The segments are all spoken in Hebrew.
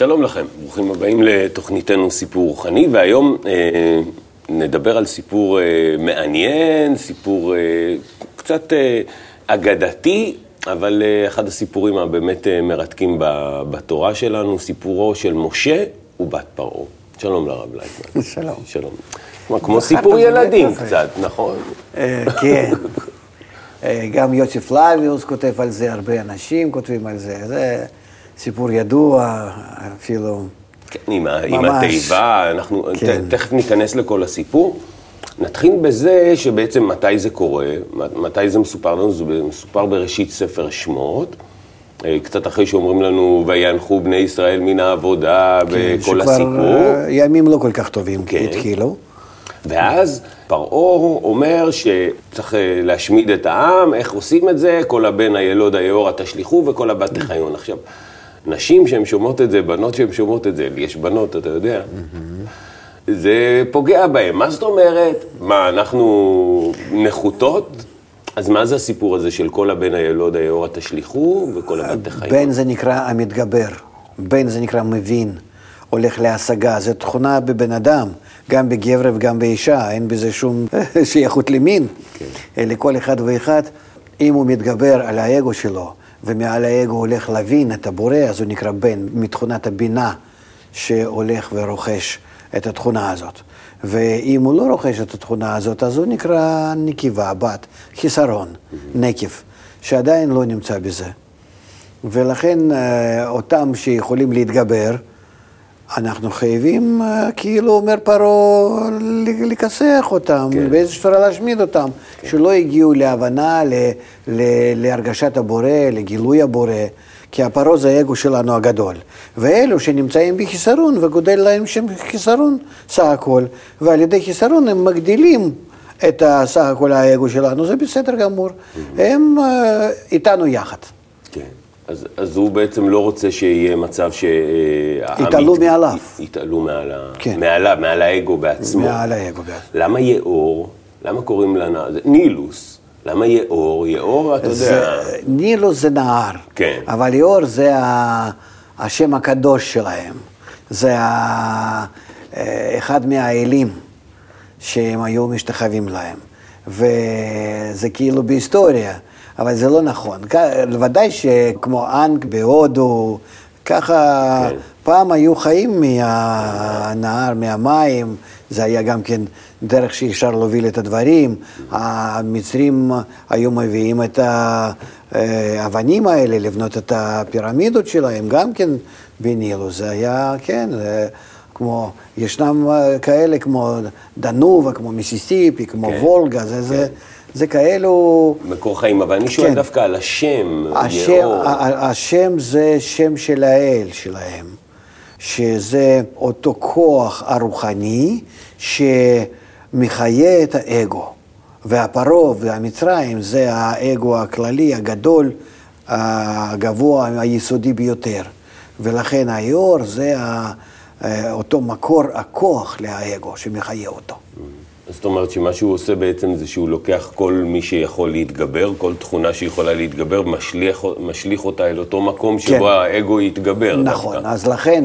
שלום לכם, ברוכים הבאים לתוכניתנו סיפור רוחני, והיום אה, נדבר על סיפור אה, מעניין, סיפור אה, קצת אה, אגדתי, אבל אה, אחד הסיפורים הבאמת אה, מרתקים בתורה שלנו, סיפורו של משה ובת פרעה. שלום לרב לייטמן. שלום. שלום. כמו, כמו סיפור ילדים קצת, נכון? אה, כן. אה, גם יוסף פלביוס כותב על זה, הרבה אנשים כותבים על זה. זה סיפור ידוע, אפילו... כן, עם, עם התיבה, אנחנו כן. תכף ניכנס לכל הסיפור. נתחיל בזה שבעצם מתי זה קורה, מתי זה מסופר לנו, זה מסופר בראשית ספר שמות. אה, קצת אחרי שאומרים לנו, ויאנחו בני ישראל מן העבודה כן, וכל הסיפור. שכבר ימים לא כל כך טובים כן. התחילו. ואז פרעה אומר שצריך אה, להשמיד את העם, איך עושים את זה? כל הבן הילוד היאורה תשליכו וכל הבת תחיון. עכשיו, נשים שהן שומעות את זה, בנות שהן שומעות את זה, יש בנות, אתה יודע, זה פוגע בהן. מה זאת אומרת? מה, אנחנו נחותות? אז מה זה הסיפור הזה של כל הבן הילוד היאורה תשליכו וכל הבת תחיון? בן זה נקרא המתגבר, בן זה נקרא מבין, הולך להשגה, זו תכונה בבן אדם. גם בגבר וגם באישה, אין בזה שום שייכות למין. כן. לכל אחד ואחד, אם הוא מתגבר על האגו שלו, ומעל האגו הולך להבין את הבורא, אז הוא נקרא בן, מתכונת הבינה שהולך ורוכש את התכונה הזאת. ואם הוא לא רוכש את התכונה הזאת, אז הוא נקרא נקבה, בת, חיסרון, נקב, שעדיין לא נמצא בזה. ולכן אה, אותם שיכולים להתגבר, אנחנו חייבים, אה, כאילו אומר פרעה, לכסח אותם, כן. באיזושהי צורה להשמיד אותם, כן. שלא הגיעו להבנה, ל, ל, להרגשת הבורא, לגילוי הבורא, כי הפרעה זה האגו שלנו הגדול. ואלו שנמצאים בחיסרון וגודל להם שם חיסרון סך הכל, ועל ידי חיסרון הם מגדילים את סך הכל האגו שלנו, זה בסדר גמור. Mm-hmm. הם אה, איתנו יחד. כן. אז, אז הוא בעצם לא רוצה שיהיה מצב ש... יתעלו מעליו. יתעלו מעל, כן. מעליו, מעל האגו בעצמו. מעל האגו בעצמו. למה יאור? למה קוראים לנהר? נילוס. למה יאור? יאור, אתה זה, יודע... נילוס זה נהר. כן. אבל יאור זה ה... השם הקדוש שלהם. זה ה... אה, אחד מהאלים שהם היו משתחווים להם. וזה כאילו בהיסטוריה. אבל זה לא נכון. ודאי שכמו אנג בהודו, ככה כן. פעם היו חיים מהנהר, מהמים, זה היה גם כן דרך שאפשר להוביל את הדברים. המצרים היו מביאים את האבנים האלה, לבנות את הפירמידות שלהם, גם כן בנילו. זה היה, כן, כמו, ישנם כאלה כמו דנובה, כמו מיסיסיפי, כמו כן. וולגה, זה, כן. זה זה כאלו... מקור חיים, אבל אני שואל כן. דווקא על השם, השם, יאור. השם זה שם של האל שלהם, שזה אותו כוח הרוחני שמחיה את האגו. והפרעה והמצרים זה האגו הכללי, הגדול, הגבוה, היסודי ביותר. ולכן היאור זה אותו מקור הכוח לאגו שמחיה אותו. Mm. זאת אומרת שמה שהוא עושה בעצם זה שהוא לוקח כל מי שיכול להתגבר, כל תכונה שיכולה להתגבר, משליך, משליך אותה אל אותו מקום שבו כן. האגו יתגבר. נכון, דווקא. אז לכן,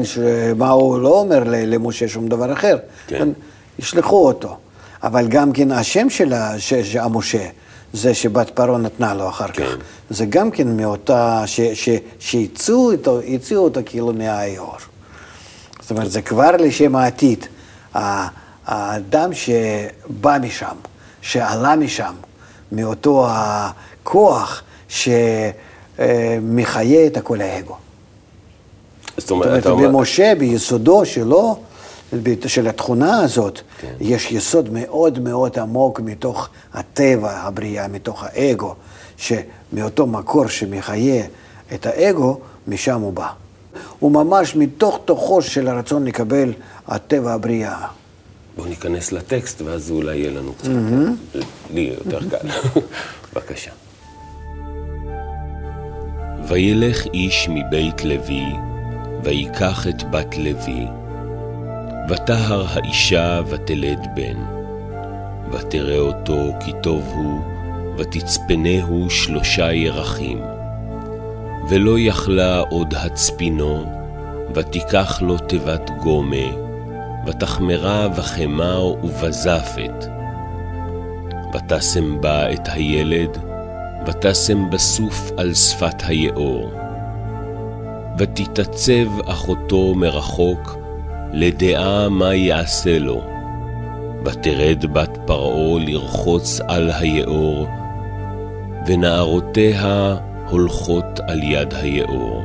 מה הוא לא אומר למשה שום דבר אחר, כן. ישלחו אותו. אבל גם כן השם של המשה, זה שבת פרעה נתנה לו אחר כן. כך, זה גם כן מאותה, שהציעו אותו, אותו כאילו מהאיור. זאת אומרת, זה כבר לשם העתיד. האדם שבא משם, שעלה משם, מאותו הכוח שמחיה את הכל האגו. זאת אומרת, זאת אומרת במשה, ביסודו שלו, של התכונה הזאת, כן. יש יסוד מאוד מאוד עמוק מתוך הטבע, הבריאה, מתוך האגו, שמאותו מקור שמחיה את האגו, משם הוא בא. הוא ממש מתוך תוכו של הרצון לקבל הטבע הבריאה. בואו ניכנס לטקסט, ואז אולי יהיה לנו קצת. לי יותר קל. בבקשה. וילך איש מבית לוי, ויקח את בת לוי, ותהר האישה ותלד בן, ותראה אותו כי טוב הוא, ותצפנהו שלושה ירחים. ולא יכלה עוד הצפינו, ותיקח לו תיבת גומה, ותחמרה וחמה ובזפת. ותשם בה את הילד, ותשם בסוף על שפת היאור. ותתעצב אחותו מרחוק, לדעה מה יעשה לו. ותרד בת פרעה לרחוץ על היאור, ונערותיה הולכות על יד היאור.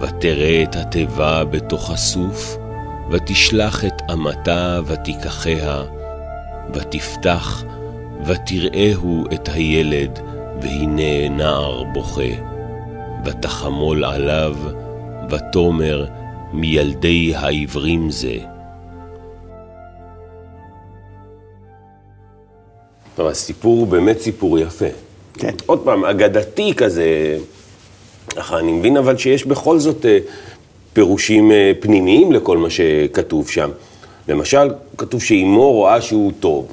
ותראה את התיבה בתוך הסוף, ותשלח את אמתה ותיקחיה, ותפתח, ותראהו את הילד, והנה נער בוכה. ותחמול עליו, ותאמר, מילדי העברים זה. טוב, הסיפור הוא באמת סיפור יפה. כן. עוד פעם, אגדתי כזה, ככה, אני מבין אבל שיש בכל זאת אה, פירושים אה, פנימיים לכל מה שכתוב שם. למשל, כתוב שאימו רואה שהוא טוב.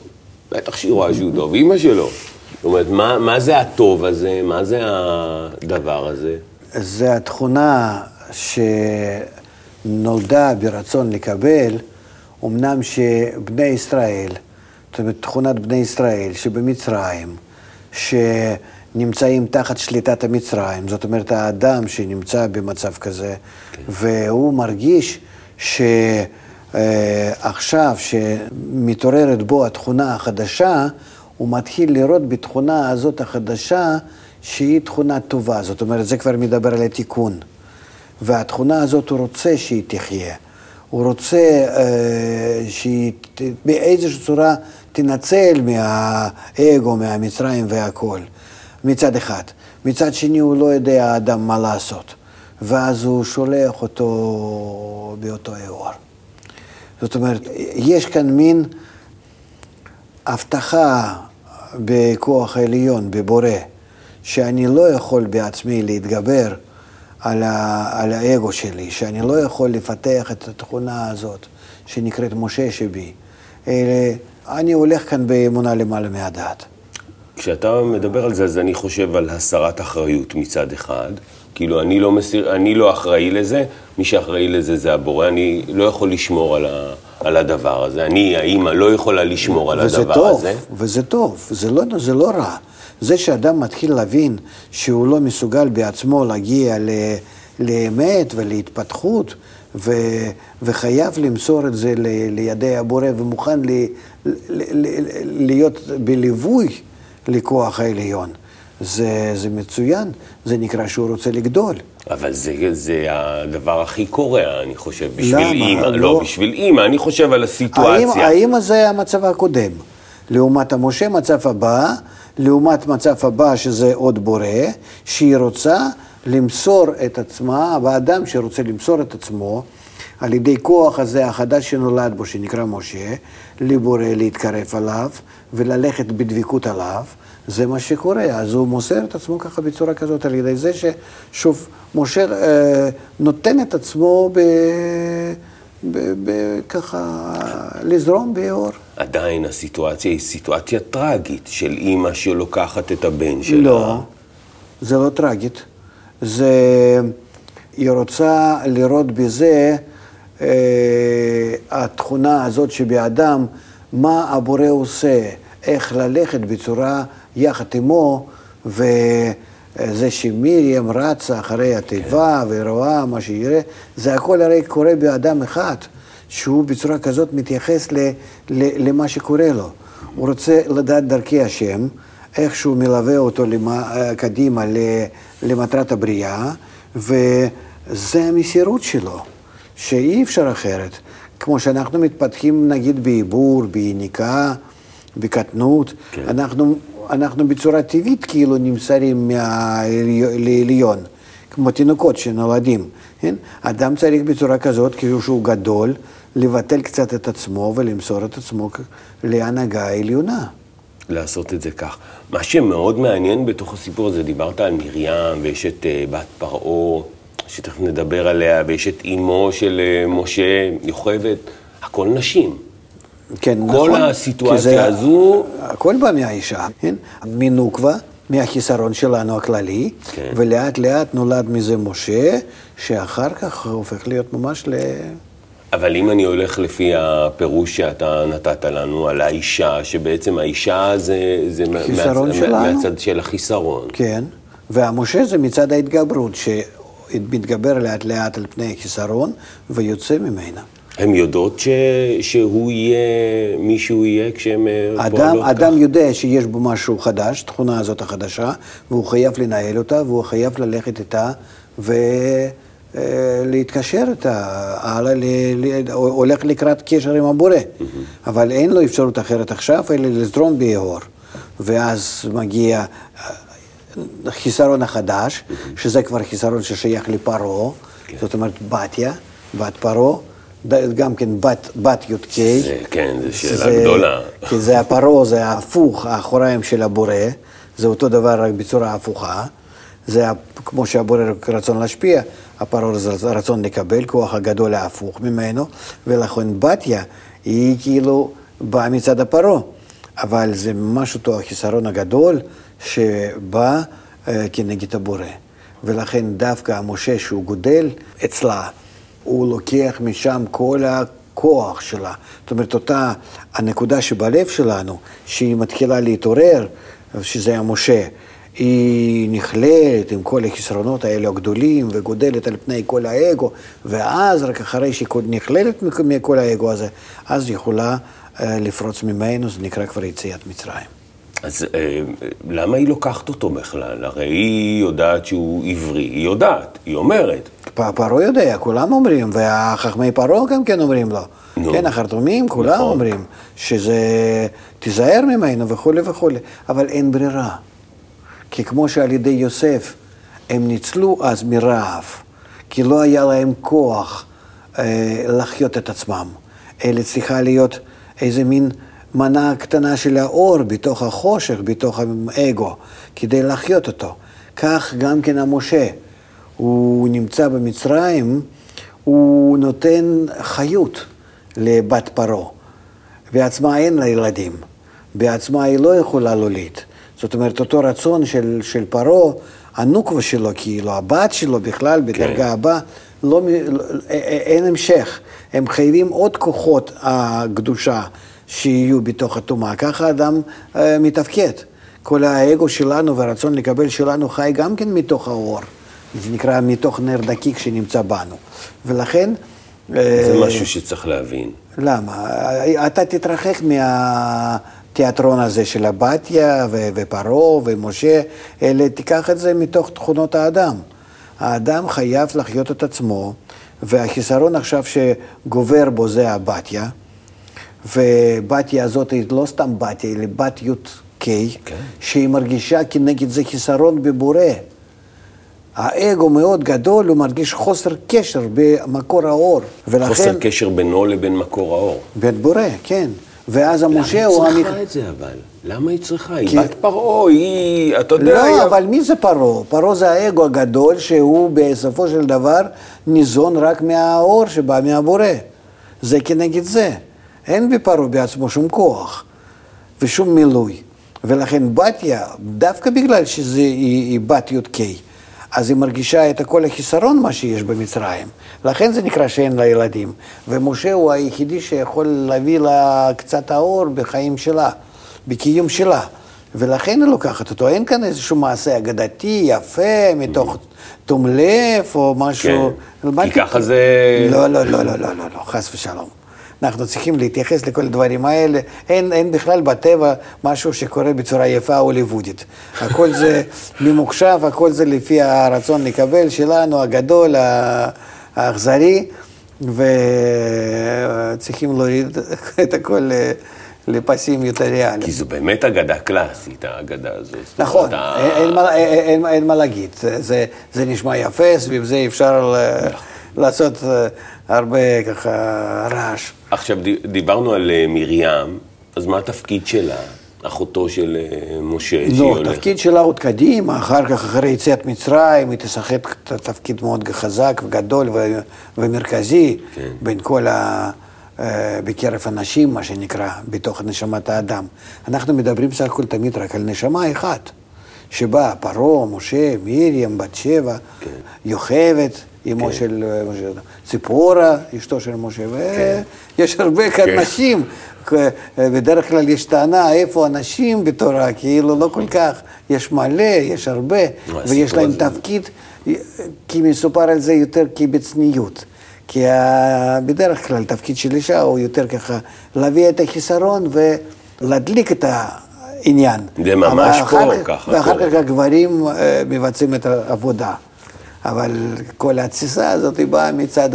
בטח שהיא רואה שהוא טוב, אימא שלו. זאת אומרת, מה, מה זה הטוב הזה? מה זה הדבר הזה? זה התכונה שנולדה ברצון לקבל, אמנם שבני ישראל, זאת אומרת, תכונת בני ישראל שבמצרים, שנמצאים תחת שליטת המצרים, זאת אומרת, האדם שנמצא במצב כזה, כן. והוא מרגיש שעכשיו, שמתעוררת בו התכונה החדשה, הוא מתחיל לראות בתכונה הזאת החדשה שהיא תכונה טובה, זאת אומרת, זה כבר מדבר על התיקון. והתכונה הזאת, הוא רוצה שהיא תחיה. הוא רוצה אה, שהיא באיזושהי צורה תנצל מהאגו, מהמצרים והכול, מצד אחד. מצד שני, הוא לא יודע האדם מה לעשות, ואז הוא שולח אותו באותו אירוע. זאת אומרת, יש כאן מין הבטחה בכוח העליון, בבורא, שאני לא יכול בעצמי להתגבר על, ה, על האגו שלי, שאני לא יכול לפתח את התכונה הזאת שנקראת משה שבי, אלא אני הולך כאן באמונה למעלה מהדעת. כשאתה מדבר על זה, אז אני חושב על הסרת אחריות מצד אחד. כאילו, אני לא, מסיר, אני לא אחראי לזה, מי שאחראי לזה זה הבורא, אני לא יכול לשמור על, ה, על הדבר הזה. אני, האימא, לא יכולה לשמור על הדבר טוב, הזה. וזה טוב, וזה לא, זה לא רע. זה שאדם מתחיל להבין שהוא לא מסוגל בעצמו להגיע ל, לאמת ולהתפתחות, ו, וחייב למסור את זה ל, לידי הבורא, ומוכן ל, ל, ל, להיות בליווי לכוח העליון. זה, זה מצוין, זה נקרא שהוא רוצה לגדול. אבל זה, זה הדבר הכי קורע, אני חושב, בשביל למה? אימא. לא, לא בשביל אימא, אני חושב על הסיטואציה. האמא זה המצב הקודם. לעומת המשה, מצב הבא, לעומת מצב הבא שזה עוד בורא, שהיא רוצה למסור את עצמה, והאדם שרוצה למסור את עצמו, על ידי כוח הזה החדש שנולד בו, שנקרא משה, לבורא להתקרב עליו וללכת בדבקות עליו, זה מה שקורה. אז הוא מוסר את עצמו ככה בצורה כזאת, על ידי זה ששוב, משה אה, נותן את עצמו ב... ב... ב... ככה לזרום באור. עדיין הסיטואציה היא סיטואציה טרגית של אימא שלוקחת את הבן שלה. לא, זה לא טרגית. זה... היא רוצה לראות בזה התכונה הזאת שבאדם, מה הבורא עושה, איך ללכת בצורה יחד עמו, וזה שמרים רצה אחרי התיבה כן. ורואה מה שיראה, זה הכל הרי קורה באדם אחד, שהוא בצורה כזאת מתייחס ל, ל, למה שקורה לו. הוא רוצה לדעת דרכי השם, איך שהוא מלווה אותו למה, קדימה למטרת הבריאה, וזה המסירות שלו, שאי אפשר אחרת. כמו שאנחנו מתפתחים נגיד בעיבור, ביניקה, בקטנות, כן. אנחנו אנחנו בצורה טבעית כאילו נמסרים לעליון, כמו תינוקות שנולדים. כן? אדם צריך בצורה כזאת, כאילו שהוא גדול, לבטל קצת את עצמו ולמסור את עצמו להנהגה העליונה. לעשות את זה כך. מה שמאוד מעניין בתוך הסיפור הזה, דיברת על מרים ויש את uh, בת פרעה, שתכף נדבר עליה, ויש את אימו של uh, משה, יוכבד, הכל נשים. כן, כל נכון. הסיטואציה הזו... הכל בא מהאישה, כן? מנוקבה, מהחיסרון שלנו הכללי, כן. ולאט לאט נולד מזה משה, שאחר כך הופך להיות ממש ל... אבל אם אני הולך לפי הפירוש שאתה נתת לנו על האישה, שבעצם האישה זה, זה חיסרון מהצ... שלנו. מהצד של החיסרון. כן, והמשה זה מצד ההתגברות, שמתגבר לאט לאט על פני החיסרון ויוצא ממנה. הן יודעות ש... שהוא יהיה, מי שהוא יהיה כשהן אה, אדם, פועלות אדם כך? יודע שיש בו משהו חדש, תכונה הזאת החדשה, והוא חייב לנהל אותה, והוא חייב ללכת איתה ולהתקשר איתה, הלאה, ל- ל- הולך לקראת קשר עם הבורא. אבל אין לו אפשרות אחרת עכשיו, אלא לזרום ביהור. ואז מגיע אה, החיסרון החדש, שזה כבר חיסרון ששייך לפרעה, זאת אומרת בתיה, בת פרעה. גם כן בת, בת י"ק. זה- כן, זו שאלה גדולה. כי זה הפרעה, זה ההפוך, האחוריים של הבורא, זה אותו דבר רק בצורה הפוכה. זה כמו שהבורא רצון להשפיע, הפרעה זה רצון לקבל, כוח הגדול ההפוך ממנו, ולכן בתיה היא כאילו באה מצד הפרעה. אבל זה ממש אותו החיסרון הגדול שבא אה, כנגד הבורא. ולכן דווקא המשה שהוא גודל אצלה, הוא לוקח משם כל הכוח שלה. זאת אומרת, אותה הנקודה שבלב שלנו, שהיא מתחילה להתעורר, שזה המשה, היא נכללת עם כל החסרונות האלה הגדולים וגודלת על פני כל האגו, ואז רק אחרי שהיא נכללת מכ- מכל האגו הזה, אז יכולה לפרוץ ממנו, זה נקרא כבר יציאת מצרים. אז אה, למה היא לוקחת אותו בכלל? הרי היא יודעת שהוא עברי, היא יודעת, היא אומרת. פרעה יודע, כולם אומרים, והחכמי פרעה גם כן אומרים לו. נו. כן, החרטומים, כולם נכון. אומרים, שזה, תיזהר ממנו וכולי וכולי, אבל אין ברירה. כי כמו שעל ידי יוסף הם ניצלו אז מרעב, כי לא היה להם כוח אה, לחיות את עצמם, אלא צריכה להיות איזה מין מנה קטנה של האור בתוך החושך, בתוך האגו, כדי לחיות אותו. כך גם כן המשה. הוא נמצא במצרים, הוא נותן חיות לבת פרעה. בעצמה אין לה ילדים, בעצמה היא לא יכולה להוליד. זאת אומרת, אותו רצון של, של פרעה, הנוקבה שלו, כאילו, הבת שלו בכלל, בדרגה הבאה, לא, לא, אין המשך. הם חייבים עוד כוחות הקדושה שיהיו בתוך הטומאה. ככה האדם אה, מתפקד. כל האגו שלנו והרצון לקבל שלנו חי גם כן מתוך האור. זה נקרא מתוך נר דקיק שנמצא בנו. ולכן... זה אה, משהו שצריך להבין. למה? אתה תתרחק מהתיאטרון הזה של הבתיה ופרעה ומשה, אלא תיקח את זה מתוך תכונות האדם. האדם חייב לחיות את עצמו, והחיסרון עכשיו שגובר בו זה הבתיה, ובתיה הזאת היא לא סתם בתיה, אלא בת י"ק, כן. שהיא מרגישה כנגד זה חיסרון בבורא. האגו מאוד גדול, הוא מרגיש חוסר קשר במקור האור. ולכן... חוסר קשר בינו לבין מקור האור. בית בורא, כן. ואז המשה למה הוא היא המכ... צריכה את זה אבל? למה היא צריכה? היא בת פרעה, היא, אתה יודע, היא... לא, אבל מי זה פרעה? פרעה זה האגו הגדול שהוא בסופו של דבר ניזון רק מהאור שבא מהבורא. זה כנגד זה. אין בפרעה בעצמו שום כוח ושום מילוי. ולכן בתיה, דווקא בגלל שהיא היא בת י"ק, אז היא מרגישה את כל החיסרון מה שיש במצרים. לכן זה נקרא שאין לה ילדים. ומשה הוא היחידי שיכול להביא לה קצת האור בחיים שלה, בקיום שלה. ולכן היא לוקחת אותו. אין כאן איזשהו מעשה אגדתי, יפה, מתוך תום לב או משהו. כן. כי? ככה זה... לא, לא, לא, לא, לא, לא, חס ושלום. אנחנו צריכים להתייחס לכל הדברים האלה. אין, אין בכלל בטבע משהו שקורה בצורה יפה הוליוודית. הכל זה ממוחשב, הכל זה לפי הרצון לקבל שלנו, הגדול, האכזרי, וצריכים להוריד את הכל לפסים יותר ריאליים. כי זו באמת אגדה קלאסית, האגדה הזאת. זאת נכון, אומרת, ה- אין, מה, להגיד. זה, נשמע יפה, סביב זה אפשר ל- לעשות אה, הרבה ככה רעש. עכשיו, דיברנו על אה, מרים, אז מה התפקיד שלה? אחותו של אה, משה, שהיא לא, הולכת. התפקיד שלה עוד קדימה, אחר כך, אחרי יציאת מצרים, היא תשחק תפקיד מאוד חזק וגדול ו- ומרכזי כן. בין כל ה... בקרב הנשים, מה שנקרא, בתוך נשמת האדם. אנחנו מדברים סך הכל תמיד רק על נשמה אחת, שבא פרעה, משה, מרים, בת שבע, כן. יוכבד, אמו כן. של משה, ציפורה, אשתו של משה, כן. ויש הרבה כאן כן. נשים. בדרך כלל יש טענה איפה הנשים בתורה, כאילו לא כל כך, יש מלא, יש הרבה, ויש להם הזה- תפקיד, כי מסופר על זה יותר כבצניעות. כי ה- בדרך כלל תפקיד של אישה הוא יותר ככה להביא את החיסרון ולהדליק את העניין. זה ממש פה כך- ככה ואחר קורה. כך הגברים אה, מבצעים את העבודה. אבל כל התסיסה הזאת היא באה מצד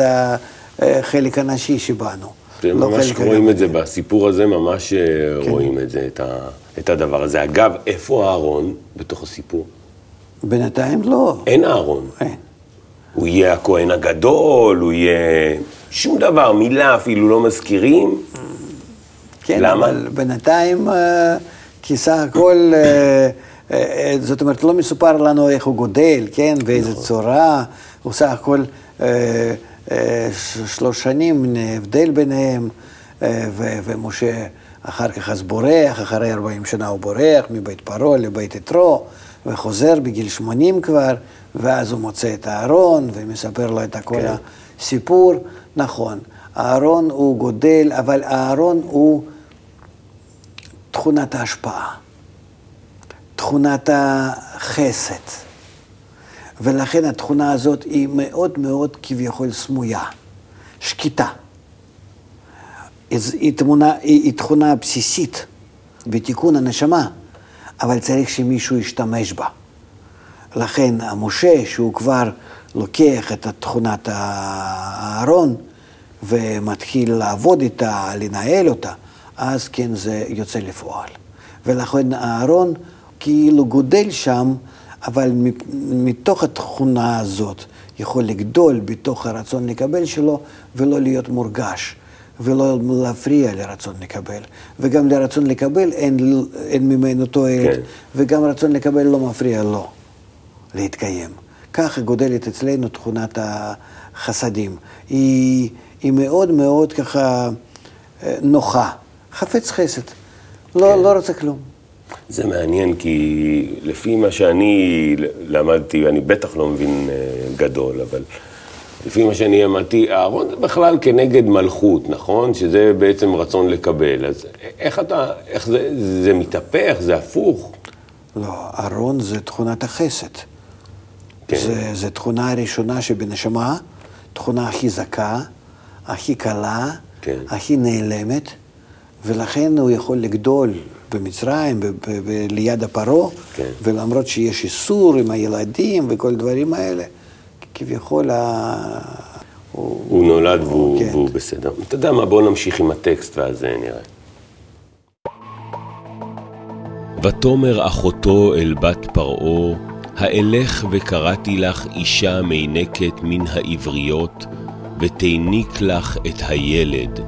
החלק הנשי שבנו. זה לא ממש רואים. את זה בסיפור הזה, ממש אה, כן. רואים את זה, את ה- את הדבר הזה. אגב, איפה אהרון בתוך הסיפור? בינתיים לא. אין אהרון. אין. הוא יהיה הכהן הגדול, הוא יהיה... שום דבר, מילה אפילו לא מזכירים. כן, למה? אבל בינתיים, אה, כי סך הכל, אה, אה, זאת אומרת, לא מסופר לנו איך הוא גודל, כן, באיזה נכון. צורה, הוא סך הכל אה, אה, שלוש שנים הבדל ביניהם, אה, ומשה אחר כך אז בורח, אחרי 40 שנה הוא בורח מבית פרעה לבית יתרו, וחוזר בגיל 80 כבר, ואז הוא מוצא את אהרון ומספר לו את כל כן. הסיפור. נכון, אהרון הוא גודל, אבל אהרון הוא תכונת ההשפעה, תכונת החסד. ולכן התכונה הזאת היא מאוד מאוד כביכול סמויה, שקטה. היא, תמונה, היא, היא תכונה בסיסית בתיקון הנשמה, אבל צריך שמישהו ישתמש בה. לכן המשה, שהוא כבר לוקח את תכונת האהרון ומתחיל לעבוד איתה, לנהל אותה, אז כן זה יוצא לפועל. ולכן האהרון כאילו גודל שם, אבל מתוך התכונה הזאת יכול לגדול בתוך הרצון לקבל שלו ולא להיות מורגש. ולא להפריע לרצון לקבל. וגם לרצון לקבל אין, אין ממנו תועלת, כן. וגם רצון לקבל לא מפריע לו להתקיים. ככה גודלת אצלנו תכונת החסדים. היא, היא מאוד מאוד ככה אה, נוחה, חפץ חסד, לא, כן. לא רוצה כלום. זה מעניין, כי לפי מה שאני למדתי, אני בטח לא מבין אה, גדול, אבל לפי מה שאני למדתי, אהרון זה בכלל כנגד מלכות, נכון? שזה בעצם רצון לקבל. אז איך אתה, איך זה, זה מתהפך, זה הפוך? לא, ארון זה תכונת החסד. כן. זה, זה תכונה הראשונה שבנשמה, תכונה הכי זכה, הכי קלה, כן. הכי נעלמת, ולכן הוא יכול לגדול במצרים, ב- ב- ב- ליד הפרעה, כן. ולמרות שיש איסור עם הילדים וכל הדברים האלה, כביכול ה... הוא, הוא נולד והוא, כן. והוא בסדר. אתה יודע מה, בואו נמשיך עם הטקסט ואז אה, נראה. ותאמר אחותו אל בת פרעה, האלך וקראתי לך אישה מינקת מן העבריות, ותיניק לך את הילד.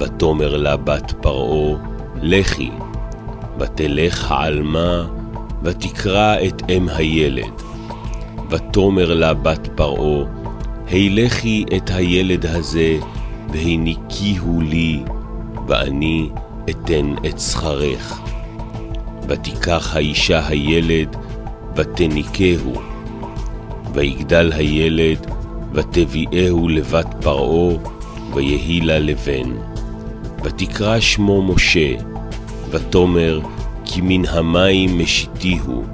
ותאמר לה בת פרעה, לכי, ותלך העלמה, ותקרא את אם הילד. ותאמר לה בת פרעה, הילכי את הילד הזה, והניקיהו לי, ואני אתן את שכרך. ותיקח האישה הילד, ותניקהו. ויגדל הילד, ותביאהו לבת פרעה, ויהי לה לבן. ותקרא שמו משה, ותאמר, כי מן המים משיתיהו.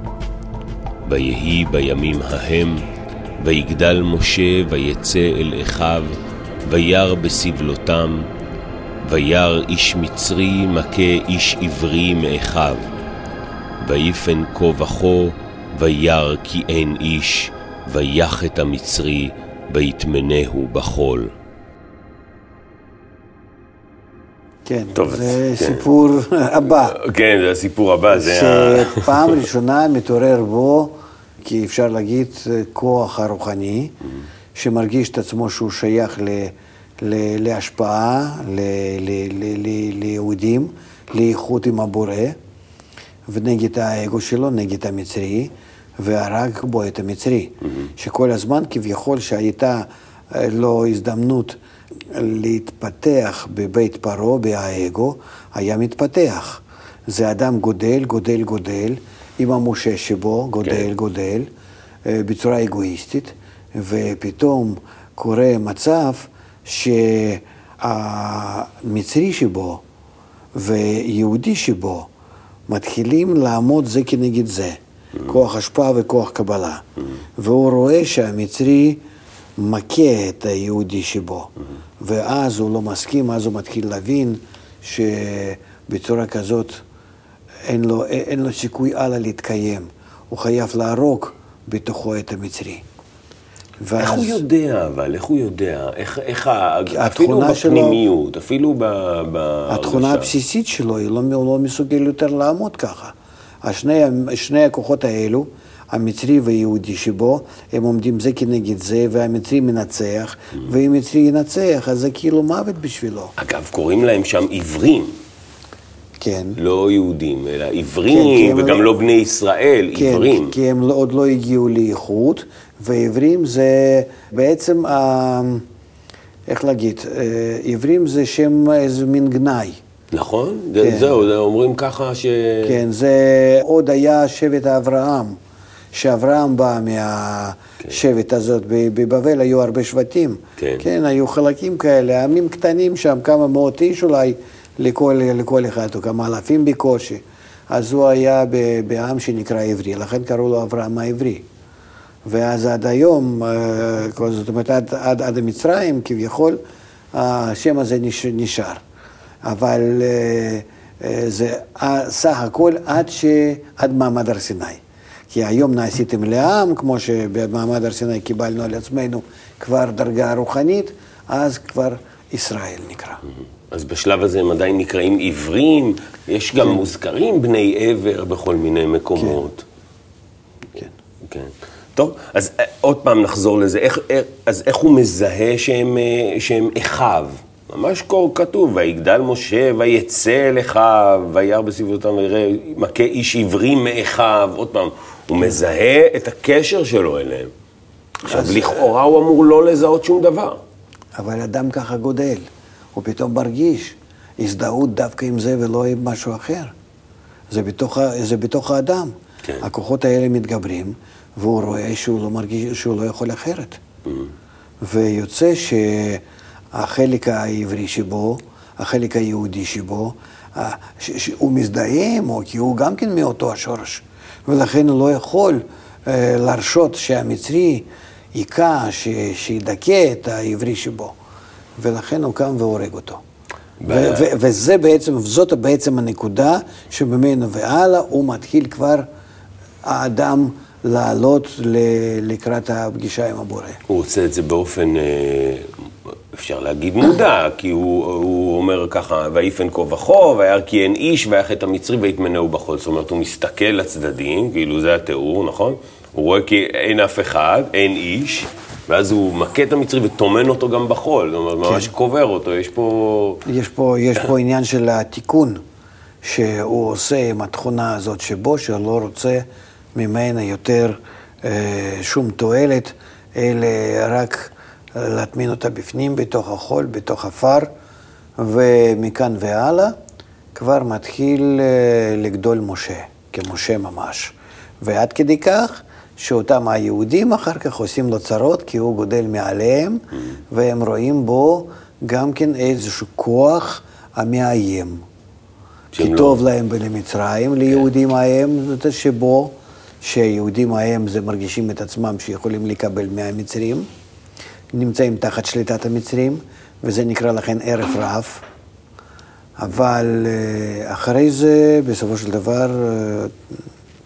ויהי בימים ההם, ויגדל משה, ויצא אל אחיו, וירא בסבלותם, וירא איש מצרי מכה איש עברי מאחיו. ויפן כה וכה, וירא כי אין איש, ויח את המצרי, ויטמנהו בחול. כן, טוב, זה כן. סיפור הבא. כן, זה הסיפור הבא. שפעם ראשונה מתעורר בו, כי אפשר להגיד, כוח הרוחני, שמרגיש את עצמו שהוא שייך ל, ל, להשפעה, ל, ל, ל, ל, ליהודים, לאיכות עם הבורא, ונגד האגו שלו, נגד המצרי, והרג בו את המצרי. שכל הזמן כביכול שהייתה אה, לו הזדמנות להתפתח בבית פרעה, באגו, היה מתפתח. זה אדם גודל, גודל, גודל, עם המשה שבו, גודל, כן. גודל, אה, בצורה אגואיסטית, ופתאום קורה מצב שהמצרי שבו ויהודי שבו מתחילים לעמוד זה כנגד זה, כוח השפעה וכוח קבלה. והוא רואה שהמצרי מכה את היהודי שבו, ואז הוא לא מסכים, אז הוא מתחיל להבין שבצורה כזאת אין לו, אין לו סיכוי הלאה להתקיים. הוא חייב להרוג בתוכו את המצרי. איך ואז- הוא יודע, אבל? איך הוא יודע? איך, איך אפילו שלו- בפנימיות, אפילו ב... ב- התכונה בשע- הבסיסית שלו, היא לא, לא מסוגל יותר לעמוד ככה. השני, שני הכוחות האלו, המצרי והיהודי שבו, הם עומדים זה כנגד זה, והמצרי מנצח, ואם מצרי ינצח, אז זה כאילו מוות בשבילו. אגב, קוראים להם שם עיוורים, כן. לא יהודים, אלא כן, עיוורים, הם וגם לא- לא בני ישראל, כן, עיוורים. כי הם לא- עוד לא הגיעו לאיכות, ועברים זה בעצם, ה- איך להגיד, אה, עברים זה שם איזה מין גנאי. נכון? זה- כן. זהו, זה אומרים ככה ש... כן, זה עוד היה שבט אברהם, שאברהם בא מהשבט הזאת, ב- בבבל היו הרבה שבטים. כן. כן, היו חלקים כאלה, עמים קטנים שם, כמה מאות איש אולי לכל, לכל אחד, או כמה אלפים בקושי. אז הוא היה בעם שנקרא עברי, לכן קראו לו אברהם העברי. ואז עד היום, אה, זאת אומרת, עד, עד, עד המצרים כביכול, השם הזה נש, נשאר. אבל אה, אה, זה סך הכל עד, ש, עד מעמד הר סיני. כי היום נעשיתם לעם, כמו שבמעמד הר סיני קיבלנו על עצמנו כבר דרגה רוחנית, אז כבר ישראל נקרא. אז בשלב הזה הם עדיין נקראים עיוורים, יש גם מוזכרים בני עבר בכל מיני מקומות. כן. כן. טוב, אז אה, עוד פעם נחזור לזה. איך, איך, אז איך הוא מזהה שהם, אה, שהם אחיו? ממש קור כתוב, ויגדל משה, ויצא אל אחיו, וירא בסביבותם ויראה, מכה איש עברי מאחיו. עוד פעם, הוא מזהה את הקשר שלו אליהם. עכשיו, לכאורה הוא אמור לא לזהות שום דבר. אבל אדם ככה גודל, הוא פתאום מרגיש הזדהות דווקא עם זה ולא עם משהו אחר. זה בתוך, זה בתוך האדם. כן. הכוחות האלה מתגברים, והוא רואה שהוא לא מרגיש, שהוא לא יכול אחרת. ויוצא שהחלק העברי שבו, החלק היהודי שבו, ה- ש- שהוא מזדהה עמו, כי הוא גם כן מאותו השורש. ולכן הוא לא יכול אה, להרשות שהמצרי היכה, ש- שידכא את העברי שבו. ולכן הוא קם והורג אותו. ב- ו- ו- וזה בעצם, זאת בעצם הנקודה שממנו והלאה הוא מתחיל כבר, האדם, לעלות ל- לקראת הפגישה עם הבורא. הוא עושה את זה באופן, אה, אפשר להגיד מודע, כי הוא, הוא אומר ככה, ויפן כה וכה, וירא כי אין איש, ויח את המצרי ויטמנהו בחול. זאת אומרת, הוא מסתכל לצדדים, כאילו זה התיאור, נכון? הוא רואה כי אין אף אחד, אין איש, ואז הוא מכה את המצרי וטומן אותו גם בחול. זאת אומרת, ממש קובר אותו, יש פה... יש פה, יש פה עניין של התיקון שהוא עושה עם התכונה הזאת שבו, שלא רוצה ממנה יותר אה, שום תועלת, אלא רק להטמין אותה בפנים, בתוך החול, בתוך עפר, ומכאן והלאה כבר מתחיל אה, לגדול משה, כמשה ממש. ועד כדי כך שאותם היהודים אחר כך עושים לו צרות, כי הוא גודל מעליהם, והם רואים בו גם כן איזשהו כוח המאיים. כי לא- טוב להם במצרים, ליהודים ההם, זאת שבו, שהיהודים ההם זה מרגישים את עצמם שיכולים לקבל מהמצרים, נמצאים תחת שליטת המצרים, וזה נקרא לכן ערב רב. אבל אה, אחרי זה, בסופו של דבר, אה,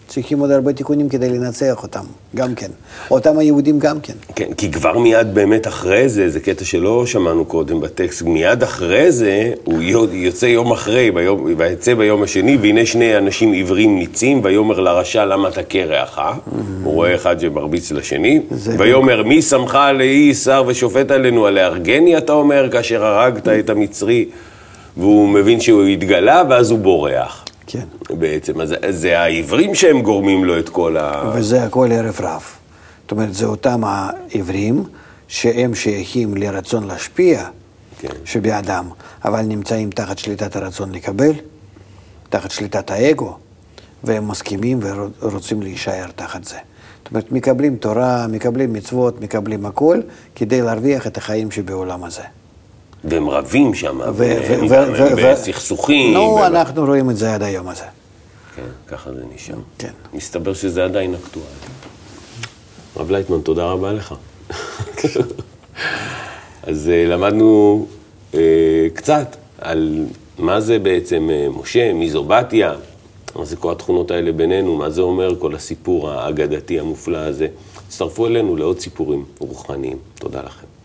צריכים עוד הרבה תיקונים כדי לנצח אותם, גם כן. אותם היהודים גם כן. כן, כי כבר מיד באמת אחרי זה, זה קטע שלא שמענו קודם בטקסט, מיד אחרי זה, הוא יו- יוצא יום אחרי, ביום, ויצא ביום השני, והנה שני אנשים עיוורים ניצים, ויאמר לרשע למה אתה קרח, אה? הוא רואה אחד שמרביץ לשני, ויאמר מי שמך לאי שר ושופט עלינו, הלהרגני אתה אומר, כאשר הרגת את המצרי, והוא מבין שהוא התגלה, ואז הוא בורח. כן. בעצם, אז זה העיוורים שהם גורמים לו את כל ה... וזה הכל ערב רב. זאת אומרת, זה אותם העברים שהם שייכים לרצון להשפיע כן. שבאדם, אבל נמצאים תחת שליטת הרצון לקבל, תחת שליטת האגו, והם מסכימים ורוצים להישאר תחת זה. זאת אומרת, מקבלים תורה, מקבלים מצוות, מקבלים הכל, כדי להרוויח את החיים שבעולם הזה. והם רבים שם, והם בסכסוכים. נו, אנחנו רואים את זה עד היום הזה. כן, ככה זה נשאר. כן. מסתבר שזה עדיין אקטואלי. הרב לייטמן, תודה רבה לך. אז אה, למדנו אה, קצת על מה זה בעצם אה, משה, מי זו בתיה, מה זה כל התכונות האלה בינינו, מה זה אומר כל הסיפור האגדתי המופלא הזה. הצטרפו אלינו לעוד סיפורים רוחניים. תודה לכם.